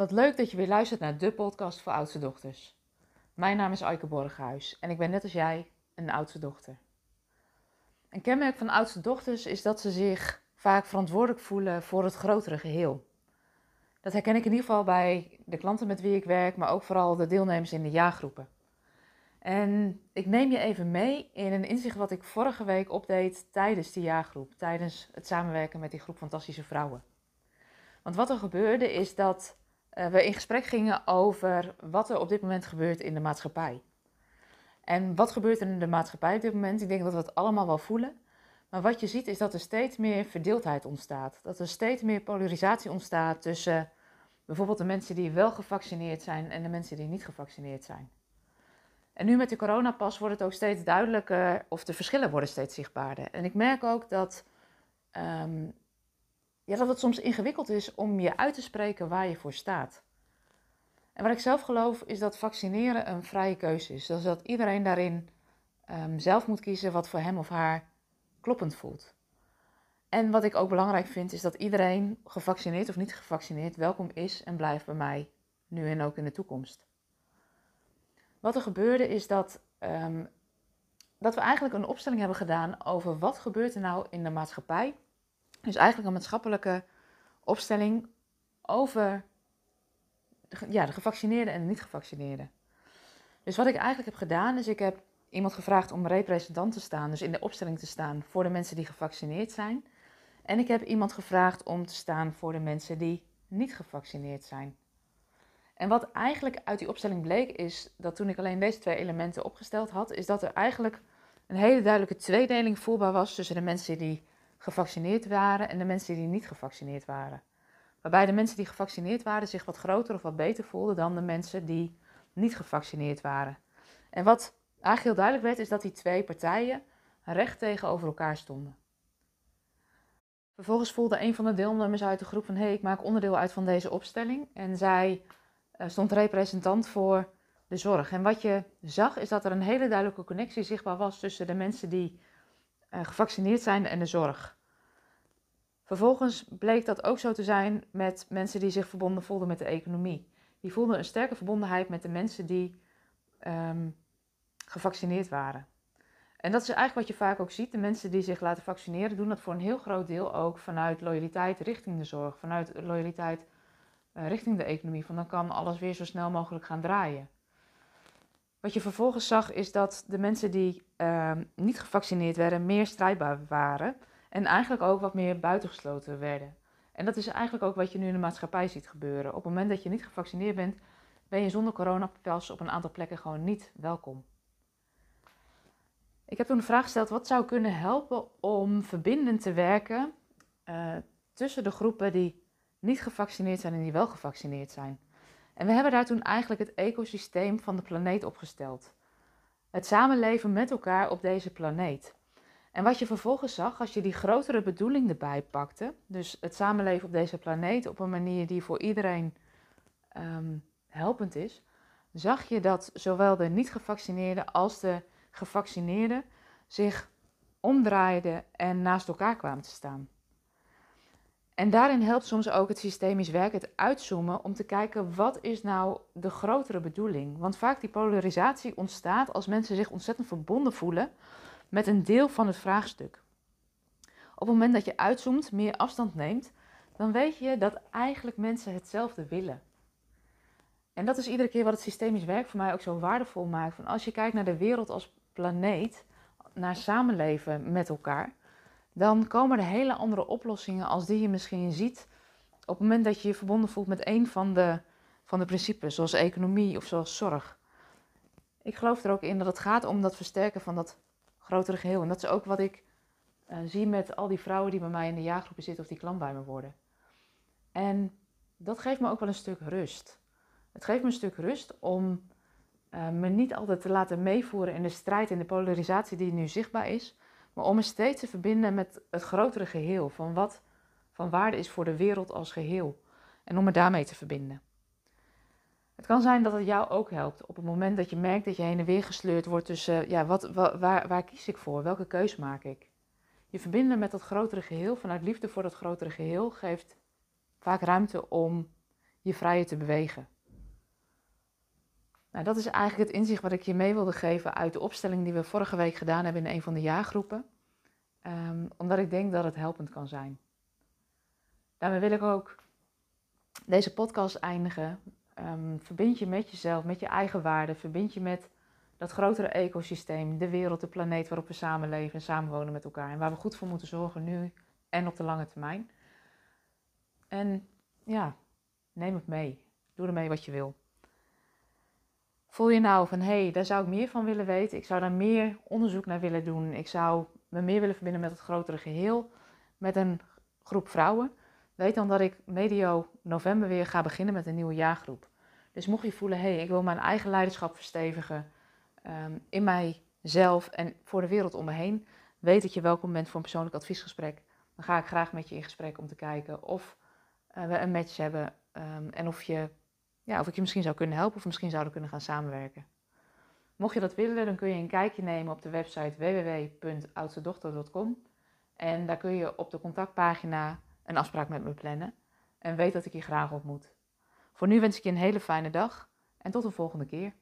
Wat leuk dat je weer luistert naar de podcast voor oudste dochters. Mijn naam is Aike Borghuis en ik ben net als jij een oudste dochter. Een kenmerk van oudste dochters is dat ze zich vaak verantwoordelijk voelen voor het grotere geheel. Dat herken ik in ieder geval bij de klanten met wie ik werk, maar ook vooral de deelnemers in de jaargroepen. En ik neem je even mee in een inzicht wat ik vorige week opdeed tijdens de jaargroep, tijdens het samenwerken met die groep fantastische vrouwen. Want wat er gebeurde is dat uh, we in gesprek gingen over wat er op dit moment gebeurt in de maatschappij. En wat gebeurt er in de maatschappij op dit moment? Ik denk dat we het allemaal wel voelen. Maar wat je ziet is dat er steeds meer verdeeldheid ontstaat. Dat er steeds meer polarisatie ontstaat tussen bijvoorbeeld de mensen die wel gevaccineerd zijn en de mensen die niet gevaccineerd zijn. En nu met de coronapas wordt het ook steeds duidelijker, of de verschillen worden steeds zichtbaarder. En ik merk ook dat um, ja, dat het soms ingewikkeld is om je uit te spreken waar je voor staat. En wat ik zelf geloof is dat vaccineren een vrije keuze is. Dus dat iedereen daarin um, zelf moet kiezen wat voor hem of haar kloppend voelt. En wat ik ook belangrijk vind is dat iedereen, gevaccineerd of niet gevaccineerd, welkom is en blijft bij mij, nu en ook in de toekomst. Wat er gebeurde is dat, um, dat we eigenlijk een opstelling hebben gedaan over wat gebeurt er nou in de maatschappij dus eigenlijk een maatschappelijke opstelling over de, ja, de gevaccineerden en de niet-gevaccineerden. Dus wat ik eigenlijk heb gedaan, is ik heb iemand gevraagd om representant te staan, dus in de opstelling te staan voor de mensen die gevaccineerd zijn. En ik heb iemand gevraagd om te staan voor de mensen die niet gevaccineerd zijn. En wat eigenlijk uit die opstelling bleek, is dat toen ik alleen deze twee elementen opgesteld had, is dat er eigenlijk een hele duidelijke tweedeling voelbaar was tussen de mensen die gevaccineerd waren en de mensen die niet gevaccineerd waren. Waarbij de mensen die gevaccineerd waren zich wat groter of wat beter voelden dan de mensen die niet gevaccineerd waren. En wat eigenlijk heel duidelijk werd, is dat die twee partijen recht tegenover elkaar stonden. Vervolgens voelde een van de deelnemers uit de groep van hé, hey, ik maak onderdeel uit van deze opstelling. En zij uh, stond representant voor de zorg. En wat je zag is dat er een hele duidelijke connectie zichtbaar was tussen de mensen die gevaccineerd zijn en de zorg. Vervolgens bleek dat ook zo te zijn met mensen die zich verbonden voelden met de economie. Die voelden een sterke verbondenheid met de mensen die um, gevaccineerd waren. En dat is eigenlijk wat je vaak ook ziet. De mensen die zich laten vaccineren doen dat voor een heel groot deel ook vanuit loyaliteit richting de zorg, vanuit loyaliteit uh, richting de economie. Van dan kan alles weer zo snel mogelijk gaan draaien. Wat je vervolgens zag is dat de mensen die uh, niet gevaccineerd werden meer strijdbaar waren en eigenlijk ook wat meer buitengesloten werden. En dat is eigenlijk ook wat je nu in de maatschappij ziet gebeuren. Op het moment dat je niet gevaccineerd bent, ben je zonder coronapas op een aantal plekken gewoon niet welkom. Ik heb toen de vraag gesteld wat zou kunnen helpen om verbindend te werken uh, tussen de groepen die niet gevaccineerd zijn en die wel gevaccineerd zijn. En we hebben daar toen eigenlijk het ecosysteem van de planeet opgesteld. Het samenleven met elkaar op deze planeet. En wat je vervolgens zag, als je die grotere bedoeling erbij pakte, dus het samenleven op deze planeet op een manier die voor iedereen um, helpend is, zag je dat zowel de niet-gevaccineerden als de gevaccineerden zich omdraaiden en naast elkaar kwamen te staan. En daarin helpt soms ook het systemisch werk, het uitzoomen, om te kijken wat is nou de grotere bedoeling. Want vaak die polarisatie ontstaat als mensen zich ontzettend verbonden voelen met een deel van het vraagstuk. Op het moment dat je uitzoomt, meer afstand neemt, dan weet je dat eigenlijk mensen hetzelfde willen. En dat is iedere keer wat het systemisch werk voor mij ook zo waardevol maakt. Van als je kijkt naar de wereld als planeet, naar samenleven met elkaar, dan komen er hele andere oplossingen als die je misschien ziet op het moment dat je je verbonden voelt met een van de, van de principes, zoals economie of zoals zorg. Ik geloof er ook in dat het gaat om dat versterken van dat grotere geheel. En dat is ook wat ik uh, zie met al die vrouwen die bij mij in de jaargroepen zitten of die klant bij me worden. En dat geeft me ook wel een stuk rust. Het geeft me een stuk rust om uh, me niet altijd te laten meevoeren in de strijd en de polarisatie die nu zichtbaar is. Maar om me steeds te verbinden met het grotere geheel. Van wat van waarde is voor de wereld als geheel. En om me daarmee te verbinden. Het kan zijn dat het jou ook helpt op het moment dat je merkt dat je heen en weer gesleurd wordt tussen, ja, wat, waar, waar kies ik voor? Welke keus maak ik? Je verbinden met dat grotere geheel, vanuit liefde voor dat grotere geheel, geeft vaak ruimte om je vrijer te bewegen. Nou, dat is eigenlijk het inzicht wat ik je mee wilde geven uit de opstelling die we vorige week gedaan hebben in een van de jaargroepen. Um, omdat ik denk dat het helpend kan zijn. Daarmee wil ik ook deze podcast eindigen. Um, verbind je met jezelf, met je eigen waarden. Verbind je met dat grotere ecosysteem, de wereld, de planeet waarop we samenleven en samenwonen met elkaar. En waar we goed voor moeten zorgen nu en op de lange termijn. En ja, neem het mee. Doe ermee wat je wil. Voel je nou van, hé, hey, daar zou ik meer van willen weten. Ik zou daar meer onderzoek naar willen doen. Ik zou me meer willen verbinden met het grotere geheel. Met een groep vrouwen. Weet dan dat ik medio november weer ga beginnen met een nieuwe jaargroep. Dus mocht je voelen, hé, hey, ik wil mijn eigen leiderschap verstevigen. Um, in mijzelf en voor de wereld om me heen. Weet dat je welkom bent voor een persoonlijk adviesgesprek. Dan ga ik graag met je in gesprek om te kijken of uh, we een match hebben. Um, en of je ja, of ik je misschien zou kunnen helpen of misschien zouden kunnen gaan samenwerken. Mocht je dat willen, dan kun je een kijkje nemen op de website www.oudstedochter.com. En daar kun je op de contactpagina een afspraak met me plannen. En weet dat ik je graag ontmoet. Voor nu wens ik je een hele fijne dag en tot de volgende keer.